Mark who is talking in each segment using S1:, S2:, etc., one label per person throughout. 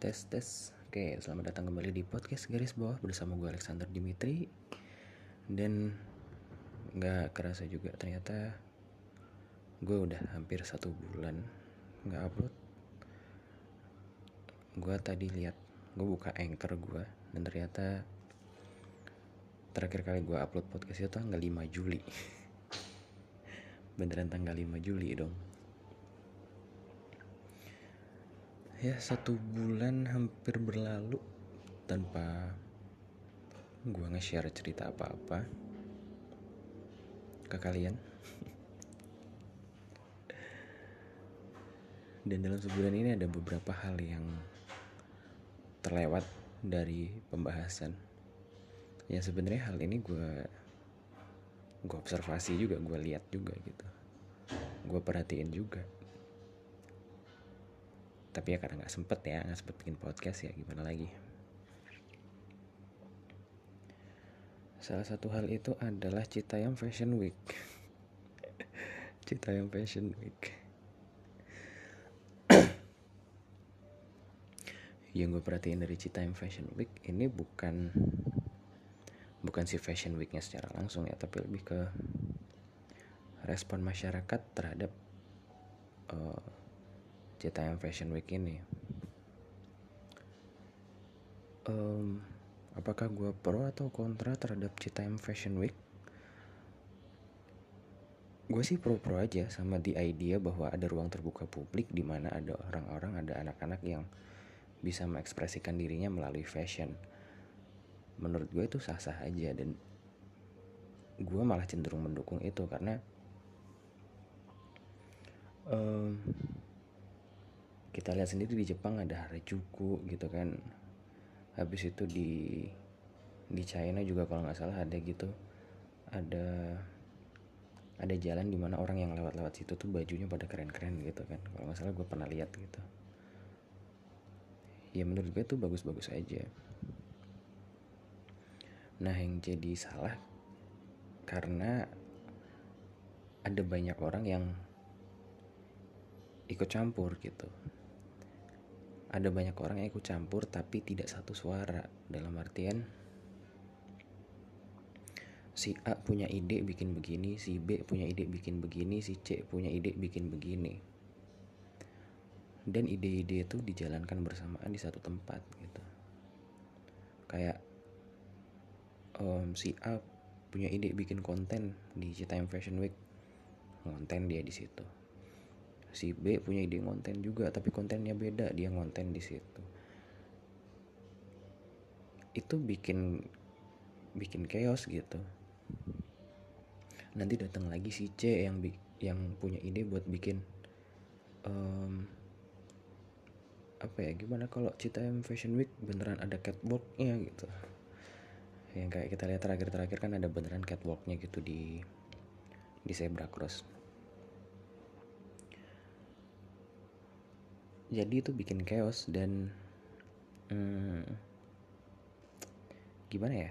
S1: tes tes oke selamat datang kembali di podcast garis bawah bersama gue Alexander Dimitri. Dan nggak kerasa juga ternyata gue udah hampir satu bulan nggak upload. Gue tadi lihat gue buka anchor gue dan ternyata terakhir kali gue upload podcast itu tanggal 5 Juli. Beneran tanggal 5 Juli dong ya satu bulan hampir berlalu tanpa gue nge-share cerita apa-apa ke kalian. Dan dalam sebulan ini ada beberapa hal yang terlewat dari pembahasan. Ya sebenarnya hal ini gue gue observasi juga gue lihat juga gitu. Gue perhatiin juga tapi ya karena nggak sempet ya nggak sempet bikin podcast ya gimana lagi? Salah satu hal itu adalah Citayam Fashion Week. Citayam Fashion Week. Yang gue perhatiin dari Citayam Fashion Week ini bukan bukan si Fashion Weeknya secara langsung ya tapi lebih ke respon masyarakat terhadap uh, Citayam Fashion Week ini. Um, apakah gue pro atau kontra terhadap Citayam Fashion Week? Gue sih pro-pro aja sama di idea bahwa ada ruang terbuka publik di mana ada orang-orang ada anak-anak yang bisa mengekspresikan dirinya melalui fashion. Menurut gue itu sah-sah aja dan gue malah cenderung mendukung itu karena um, kita lihat sendiri di Jepang ada Harajuku gitu kan. Habis itu di di China juga kalau nggak salah ada gitu. Ada ada jalan di mana orang yang lewat-lewat situ tuh bajunya pada keren-keren gitu kan. Kalau nggak salah gue pernah lihat gitu. Ya menurut gue tuh bagus-bagus aja. Nah yang jadi salah karena ada banyak orang yang ikut campur gitu ada banyak orang yang ikut campur tapi tidak satu suara. Dalam artian si A punya ide bikin begini si B punya ide bikin begini si C punya ide bikin begini. Dan ide-ide itu dijalankan bersamaan di satu tempat gitu. Kayak um, si A punya ide bikin konten di Citayam Fashion Week. Konten dia di situ si B punya ide konten juga tapi kontennya beda dia konten di situ. Itu bikin bikin chaos gitu. Nanti datang lagi si C yang yang punya ide buat bikin um, apa ya gimana kalau Citayam Fashion Week beneran ada catwalknya gitu. Yang kayak kita lihat terakhir-terakhir kan ada beneran catwalknya gitu di di Zebra Cross jadi itu bikin chaos dan hmm, gimana ya?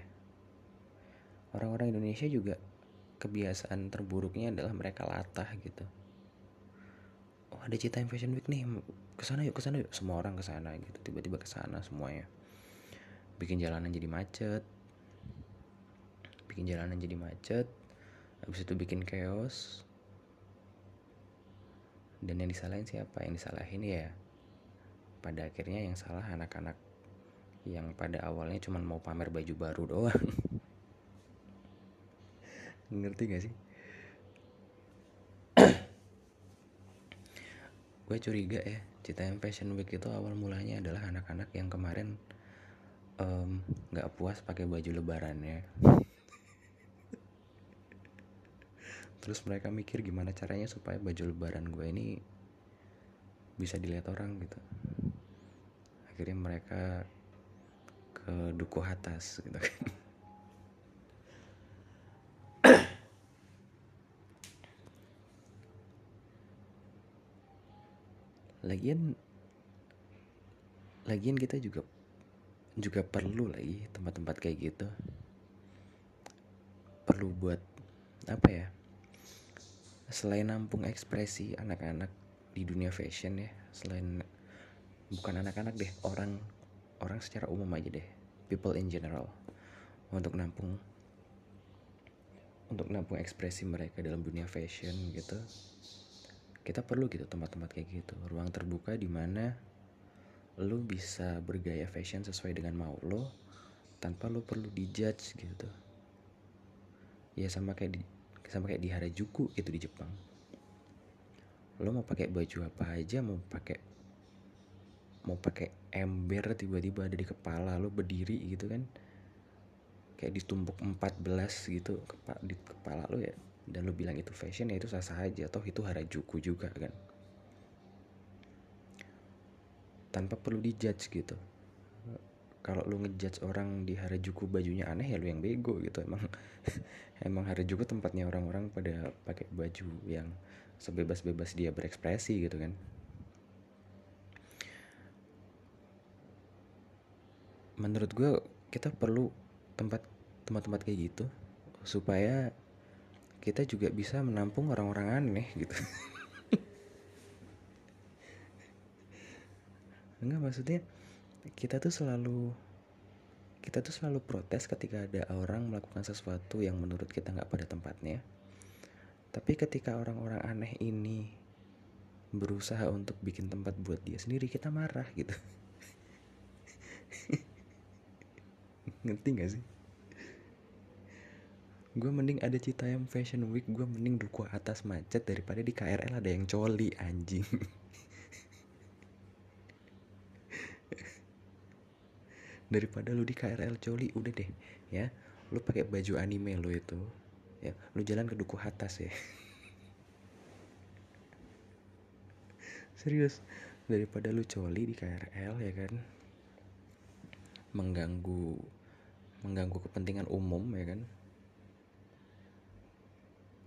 S1: Orang-orang Indonesia juga kebiasaan terburuknya adalah mereka latah gitu. Oh ada Citayam Fashion Week nih ke sana yuk ke sana yuk. Semua orang ke sana gitu tiba-tiba ke sana semuanya. Bikin jalanan jadi macet. Bikin jalanan jadi macet. Habis itu bikin chaos. Dan yang disalahin siapa? Yang disalahin ya pada akhirnya yang salah anak-anak yang pada awalnya cuma mau pamer baju baru doang. Ngerti gak sih? Gue curiga ya Citayam Fashion Week itu awal mulanya adalah anak-anak yang kemarin nggak um, puas pakai baju lebarannya. Terus mereka mikir gimana caranya supaya baju lebaran gue ini bisa dilihat orang gitu akhirnya mereka ke duku atas gitu kan. Lagian lagian kita juga juga perlu lagi tempat-tempat kayak gitu. Perlu buat apa ya selain nampung ekspresi anak-anak di dunia fashion ya selain bukan anak-anak deh orang orang secara umum aja deh. People in general. Untuk nampung untuk nampung ekspresi mereka dalam dunia fashion gitu. Kita perlu gitu tempat-tempat kayak gitu. Ruang terbuka di mana lo bisa bergaya fashion sesuai dengan mau lo tanpa lo perlu dijudge gitu. Ya sama kayak di sama kayak di Harajuku gitu di Jepang. Lo mau pakai baju apa aja mau pakai mau pakai ember tiba-tiba ada di kepala lo berdiri gitu kan. Kayak ditumpuk 14 gitu di kepala lo ya. Dan lo bilang itu fashion ya itu sah sah aja. Toh itu harajuku juga kan. Tanpa perlu dijudge gitu. Kalau lo ngejudge orang di harajuku bajunya aneh ya lo yang bego gitu. Emang emang harajuku tempatnya orang-orang pada pakai baju yang sebebas-bebas dia berekspresi gitu kan menurut gue kita perlu tempat tempat-tempat kayak gitu supaya kita juga bisa menampung orang-orang aneh gitu. Enggak maksudnya kita tuh selalu kita tuh selalu protes ketika ada orang melakukan sesuatu yang menurut kita nggak pada tempatnya. Tapi ketika orang-orang aneh ini berusaha untuk bikin tempat buat dia sendiri kita marah gitu ngerti gak sih? Gue mending ada Citayam Fashion Week gue mending duku atas macet daripada di KRL ada yang coli anjing. Daripada lu di KRL coli udah deh ya. Lu pakai baju anime lu itu ya. Lu jalan ke duku atas ya. Serius daripada lu coli di KRL ya kan mengganggu mengganggu kepentingan umum ya kan?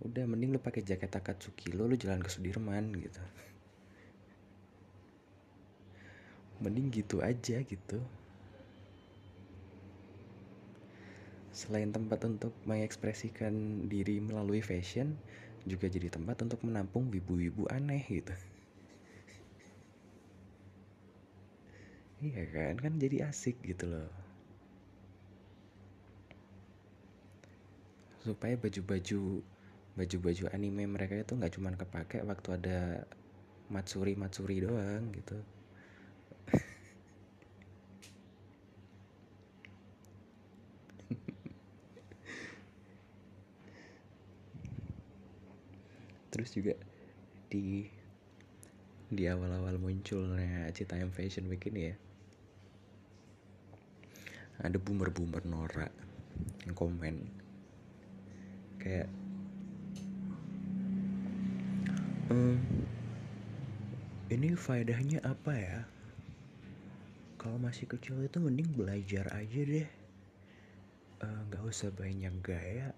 S1: Udah mending lu pakai jaket Akatsuki lo lu jalan ke Sudirman gitu. Mending gitu aja gitu. Selain tempat untuk mengekspresikan diri melalui fashion juga jadi tempat untuk menampung wibu-wibu aneh gitu. Iya kan? Kan jadi asik gitu loh supaya baju-baju baju-baju anime mereka itu nggak cuma kepake waktu ada matsuri matsuri doang gitu. Terus juga di di awal-awal munculnya Citayam Fashion Week ini ya ada boomer-boomer Nora yang komen kayak ehm, ini faedahnya apa ya? Kalau masih kecil itu mending belajar aja deh. Eh, nggak uh, usah banyak gaya.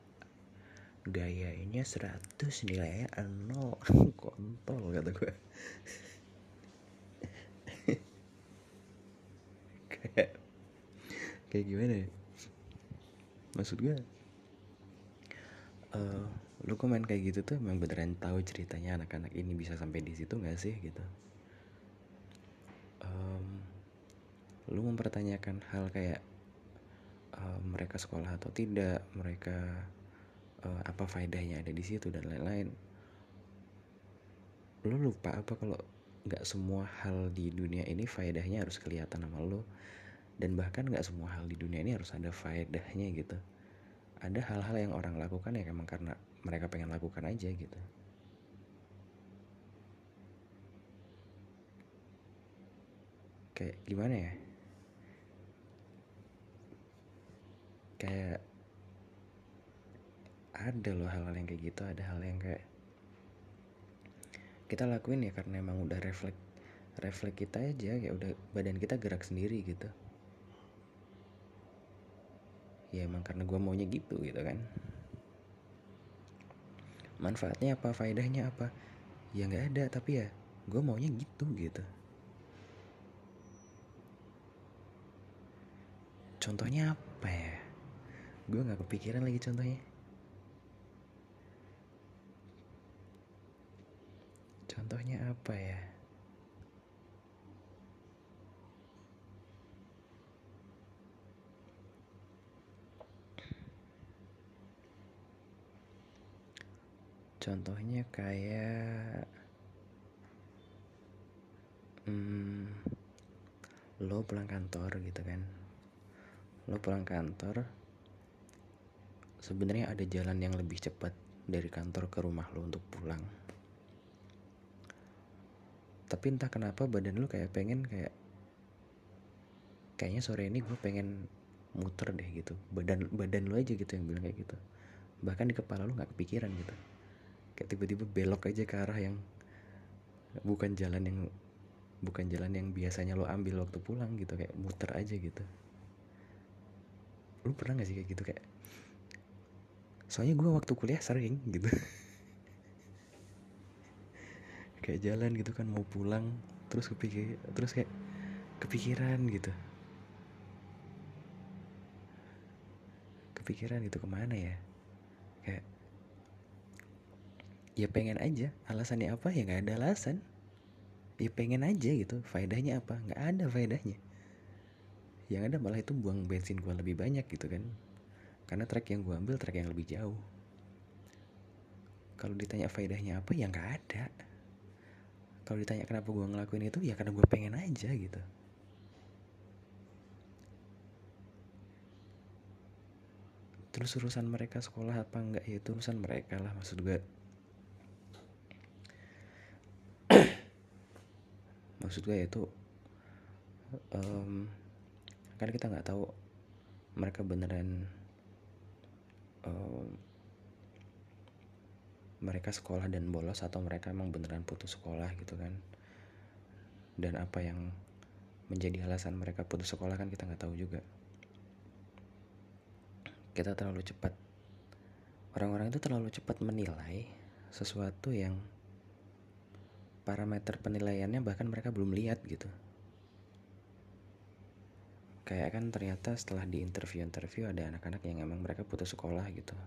S1: Gayanya 100 nilainya 0 kontol kata gue kayak kayak gimana ya? Maksud gue uh, lu komen kayak gitu tuh emang beneran tahu ceritanya anak-anak ini bisa sampai di situ nggak sih gitu? Um, lu mempertanyakan hal kayak uh, mereka sekolah atau tidak mereka uh, apa faedahnya ada di situ dan lain-lain. Lu lupa apa kalau nggak semua hal di dunia ini faedahnya harus kelihatan sama lu? Dan bahkan nggak semua hal di dunia ini harus ada faedahnya gitu ada hal-hal yang orang lakukan ya emang karena mereka pengen lakukan aja gitu. Kayak gimana ya? Kayak ada loh hal-hal yang kayak gitu ada hal yang kayak kita lakuin ya karena emang udah refleks refleks kita aja kayak udah badan kita gerak sendiri gitu ya emang karena gue maunya gitu gitu kan. Manfaatnya apa? Faedahnya apa? Ya nggak ada tapi ya gue maunya gitu gitu. Contohnya apa ya? Gue nggak kepikiran lagi contohnya. Contohnya apa ya contohnya kayak hmm, lo pulang kantor gitu kan. Lo pulang kantor sebenarnya ada jalan yang lebih cepat dari kantor ke rumah lo untuk pulang. Tapi entah kenapa badan lo kayak pengen kayak kayaknya sore ini gue pengen muter deh gitu. Badan badan lo aja gitu yang bilang kayak gitu. Bahkan di kepala lo nggak kepikiran gitu kayak tiba-tiba belok aja ke arah yang bukan jalan yang bukan jalan yang biasanya lo ambil waktu pulang gitu kayak muter aja gitu. Lu pernah gak sih kayak gitu kayak soalnya gue waktu kuliah sering gitu. Kayak jalan gitu kan mau pulang terus kepikir terus kayak kepikiran gitu. Kepikiran gitu ke mana ya kayak ya pengen aja alasannya apa? Ya nggak ada alasan. Ya pengen aja gitu faedahnya apa? Nggak ada faedahnya. Yang ada malah itu buang bensin gue lebih banyak gitu kan. Karena trek yang gue ambil trek yang lebih jauh. Kalau ditanya faedahnya apa ya nggak ada. Kalau ditanya kenapa gue ngelakuin itu ya karena gue pengen aja gitu. Terus urusan mereka sekolah apa enggak ya itu urusan mereka lah maksud gue maksud gue itu um, kan kita nggak tahu mereka beneran um, mereka sekolah dan bolos atau mereka emang beneran putus sekolah gitu kan. Dan apa yang menjadi alasan mereka putus sekolah kan kita nggak tahu juga. Kita terlalu cepat orang-orang itu terlalu cepat menilai sesuatu yang parameter penilaiannya bahkan mereka belum lihat gitu. Kayak kan ternyata setelah di interview-interview ada anak-anak yang emang mereka putus sekolah gitu.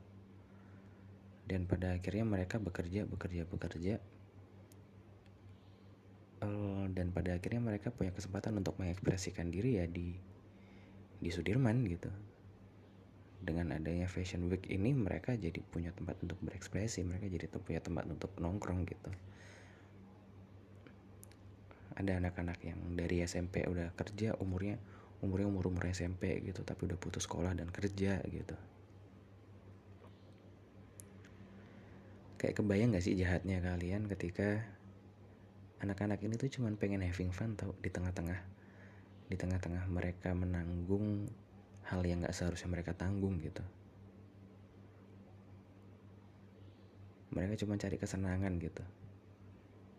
S1: Dan pada akhirnya mereka bekerja bekerja bekerja. Uh, dan pada akhirnya mereka punya kesempatan untuk mengekspresikan diri ya di di Sudirman gitu. Dengan adanya Fashion Week ini mereka jadi punya tempat untuk berekspresi mereka jadi punya tempat untuk nongkrong gitu ada anak-anak yang dari SMP udah kerja umurnya umurnya umur umur SMP gitu tapi udah putus sekolah dan kerja gitu. Kayak kebayang gak sih jahatnya kalian ketika anak-anak ini tuh cuman pengen having fun tau di tengah-tengah di tengah-tengah mereka menanggung hal yang gak seharusnya mereka tanggung gitu. Mereka cuma cari kesenangan gitu.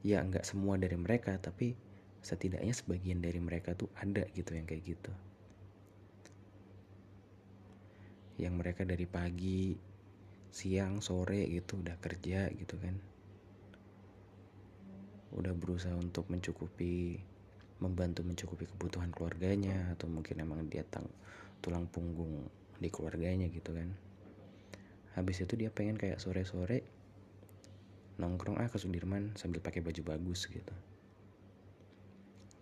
S1: Ya nggak semua dari mereka tapi setidaknya sebagian dari mereka tuh ada gitu yang kayak gitu. Yang mereka dari pagi siang sore gitu udah kerja gitu kan. Udah berusaha untuk mencukupi membantu mencukupi kebutuhan keluarganya atau mungkin emang dia tang tulang punggung di keluarganya gitu kan. Habis itu dia pengen kayak sore-sore nongkrong ah ke Sudirman sambil pakai baju bagus gitu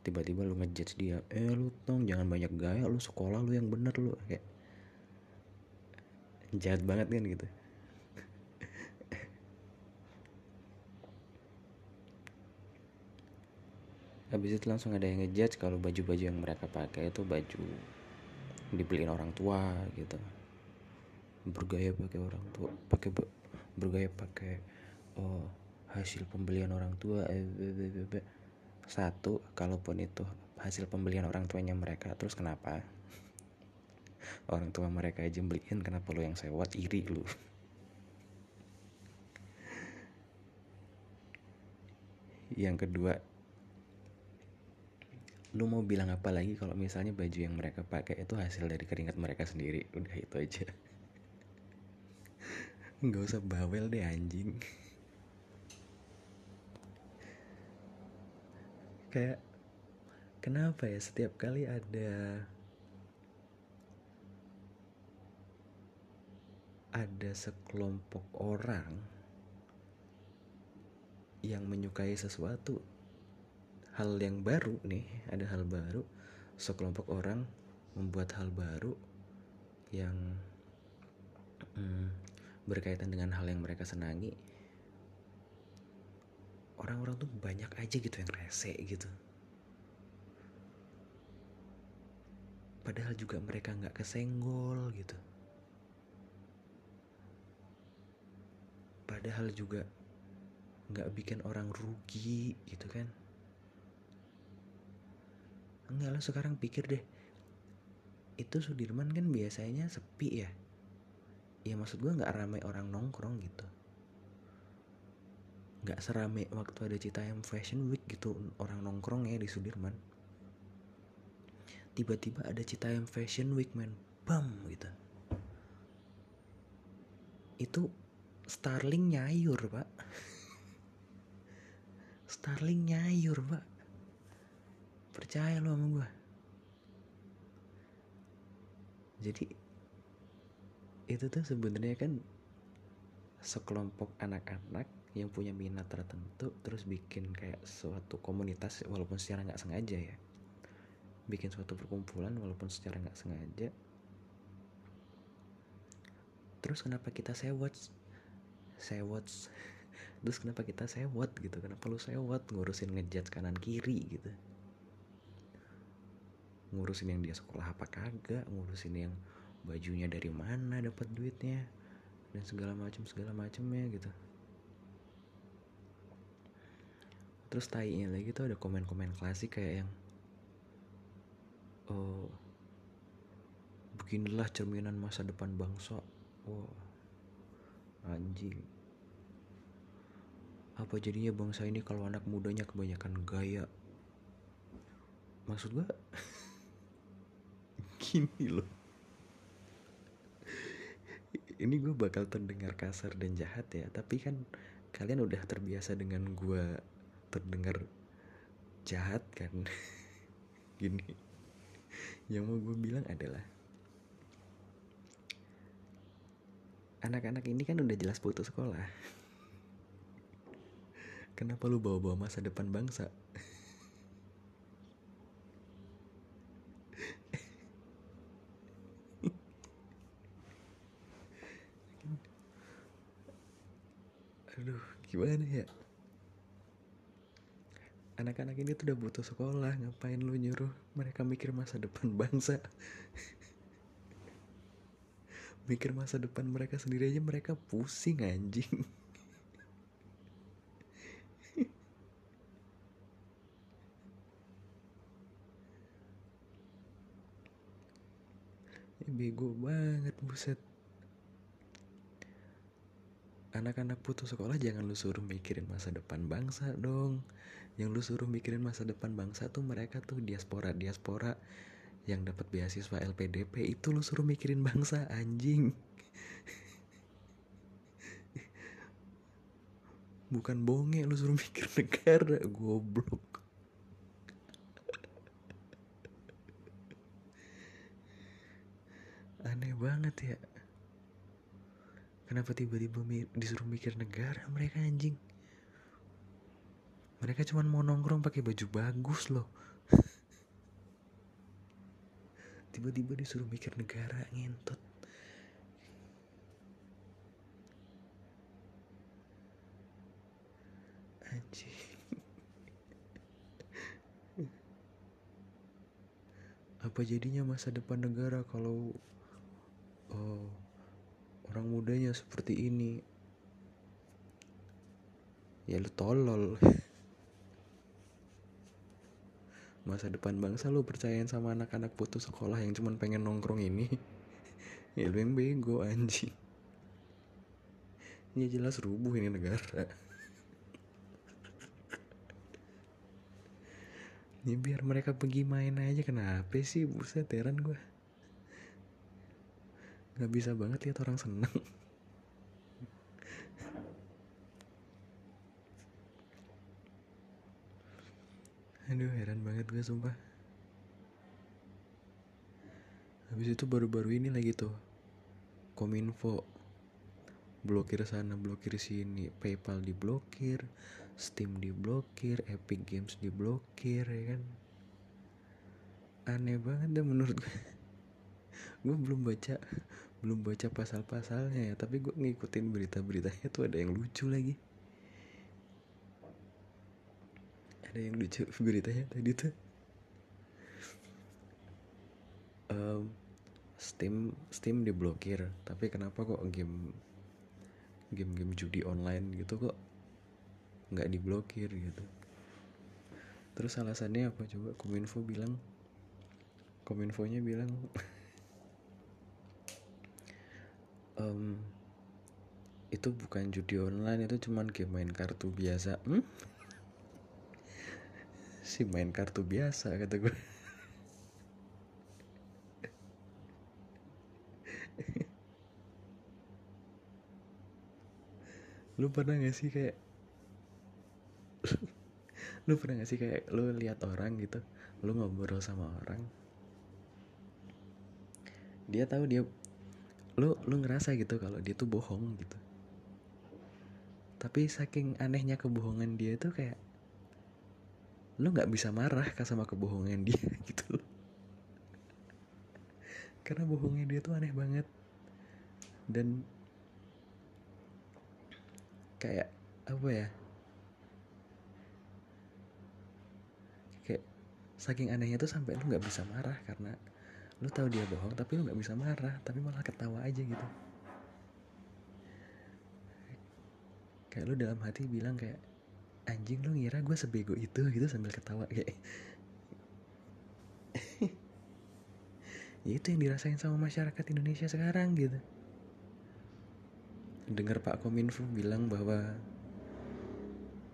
S1: tiba-tiba lu ngejudge dia eh lu tong jangan banyak gaya lu sekolah lu yang bener lu. Kayak jahat banget kan gitu. Habis itu langsung ada yang ngejudge kalau baju-baju yang mereka pakai itu baju dibeliin orang tua gitu. Bergaya pakai orang tua pakai bergaya pakai oh hasil pembelian orang tua eh, satu kalaupun itu hasil pembelian orang tuanya mereka terus kenapa? Orang tua mereka aja beliin kenapa lo yang sewa? Iri lu. Yang kedua lu mau bilang apa lagi kalau misalnya baju yang mereka pakai itu hasil dari keringat mereka sendiri? Udah itu aja. Nggak usah bawel deh anjing kayak kenapa ya setiap kali ada ada sekelompok orang yang menyukai sesuatu hal yang baru nih ada hal baru sekelompok orang membuat hal baru yang hmm, berkaitan dengan hal yang mereka senangi orang-orang tuh banyak aja gitu yang rese gitu. Padahal juga mereka nggak kesenggol gitu. Padahal juga nggak bikin orang rugi gitu kan. Enggak lah sekarang pikir deh. Itu Sudirman kan biasanya sepi ya. Ya maksud gue nggak ramai orang nongkrong gitu nggak serame waktu ada Citayam Fashion Week gitu orang nongkrong ya di Sudirman. Tiba-tiba ada Citayam Fashion Week man bam gitu. Itu Starling nyayur pak. Starling nyayur pak. Percaya lo sama gue jadi itu tuh sebenarnya kan sekelompok anak-anak yang punya minat tertentu terus bikin kayak suatu komunitas walaupun secara nggak sengaja ya. Bikin suatu perkumpulan walaupun secara nggak sengaja. Terus kenapa kita sewot sewot terus kenapa kita sewot gitu? Kenapa lu sewot ngurusin ngejat kanan kiri gitu. Ngurusin yang dia sekolah apa kagak ngurusin yang bajunya dari mana dapat duitnya dan segala macam segala macamnya gitu terus tainya lagi tuh ada komen-komen klasik kayak yang uh, beginilah cerminan masa depan bangsa. Wah anjing. Apa jadinya bangsa ini kalau anak mudanya kebanyakan gaya? Maksud gua gini loh. Ini gue bakal terdengar kasar dan jahat ya tapi kan kalian udah terbiasa dengan gue terdengar jahat kan? Gini. Yang mau gue bilang adalah anak-anak ini kan udah jelas putus sekolah. Kenapa lu bawa-bawa masa depan bangsa? Aduh gimana ya anak-anak ini tuh udah butuh sekolah ngapain lu nyuruh mereka mikir masa depan bangsa? Mikir masa depan mereka sendiri aja mereka pusing anjing. Bego banget buset anak-anak putus sekolah jangan lu suruh mikirin masa depan bangsa dong. Yang lu suruh mikirin masa depan bangsa tuh mereka tuh diaspora diaspora yang dapat beasiswa LPDP itu lu suruh mikirin bangsa anjing. Bukan bonge lu suruh mikir negara goblok. Aneh banget ya kenapa tiba-tiba disuruh mikir negara mereka anjing? Mereka cuma mau nongkrong pakai baju bagus loh. Tiba-tiba disuruh mikir negara ngentot. Anjing. Apa jadinya masa depan negara kalau oh, orang mudanya seperti ini. Ya lu tolol. Masa depan bangsa lu percayain sama anak-anak putus sekolah yang cuman pengen nongkrong ini? Ya lu yang bego anjing. Ya jelas rubuh ini negara. Ya biar mereka pergi main aja kenapa sih? Buset heran gue nggak bisa banget lihat orang seneng. Aduh heran banget gue sumpah. Habis itu baru-baru ini lagi tuh kominfo. Blokir sana blokir sini. Paypal diblokir steam diblokir epic games diblokir ya kan? Aneh banget deh menurut gue gue belum baca belum baca pasal-pasalnya ya tapi gue ngikutin berita-beritanya tuh ada yang lucu lagi. Ada yang lucu beritanya tadi tuh. Um, Steam Steam diblokir tapi kenapa kok game game-game judi online gitu kok nggak diblokir gitu? Terus alasannya apa coba? Kominfo bilang kominfonya bilang um, itu bukan judi online itu cuman game main kartu biasa hmm? si main kartu biasa kata gue lu pernah gak sih kayak lu pernah gak sih kayak lu lihat orang gitu lu ngobrol sama orang dia tahu dia lu lu ngerasa gitu kalau dia tuh bohong gitu. Tapi saking anehnya kebohongan dia itu kayak lu nggak bisa marah sama kebohongan dia gitu karena bohongnya dia tuh aneh banget. Dan kayak apa ya? Kayak saking anehnya tuh sampai lu nggak bisa marah karena lu tahu dia bohong tapi lu nggak bisa marah tapi malah ketawa aja gitu. Kayak lu dalam hati bilang kayak anjing lu ngira gue sebego itu gitu sambil ketawa kayak. Ya itu yang dirasain sama masyarakat Indonesia sekarang gitu. Dengar Pak Kominfo bilang bahwa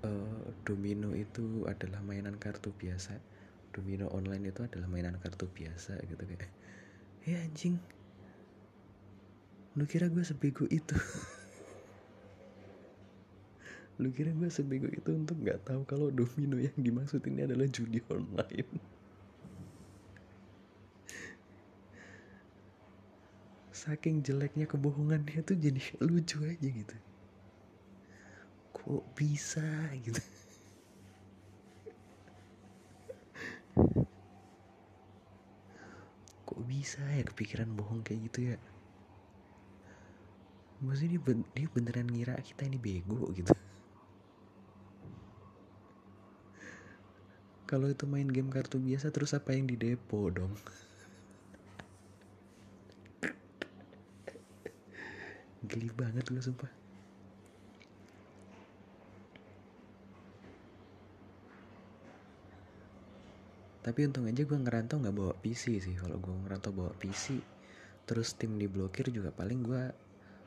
S1: uh, domino itu adalah mainan kartu biasa domino online itu adalah mainan kartu biasa gitu kayak ya anjing lu kira gue sebego itu? Lu kira gue sebego itu untuk nggak tahu kalau domino yang dimaksud ini adalah judi online. Saking jeleknya kebohongan dia tuh jadi lucu aja gitu. Kok bisa gitu kok bisa ya kepikiran bohong kayak gitu ya? Maksudnya dia, ben dia beneran ngira kita ini bego gitu. Kalau itu main game kartu biasa terus apa yang di depo dong? Geli banget gue sumpah tapi untung aja gue ngerantau nggak bawa PC sih. Kalau gue ngerantau bawa PC terus tim diblokir juga paling gue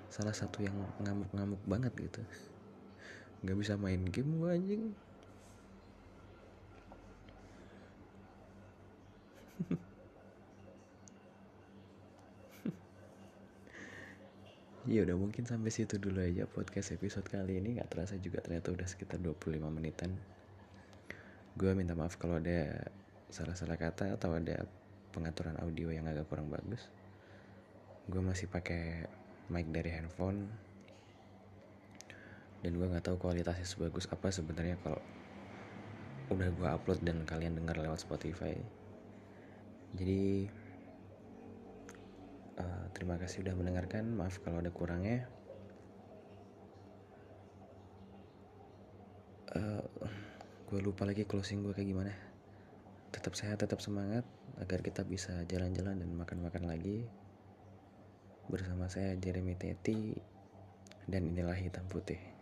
S1: salah satu yang ngamuk-ngamuk banget gitu. Nggak bisa main game gue anjing. Ya udah mungkin sampai situ dulu aja podcast episode kali ini. Nggak terasa juga ternyata udah sekitar 25 menitan. Gue minta maaf kalau ada salah-salah kata atau ada pengaturan audio yang agak kurang bagus gue masih pakai mic dari handphone. Dan gue nggak tahu kualitasnya sebagus apa sebenarnya kalau udah gue upload dan kalian dengar lewat Spotify. Jadi uh, terima kasih udah mendengarkan. Maaf kalau ada kurangnya. Uh, gue lupa lagi closing gue kayak gimana tetap sehat tetap semangat agar kita bisa jalan-jalan dan makan-makan lagi. Bersama saya Jeremy Teti dan inilah hitam putih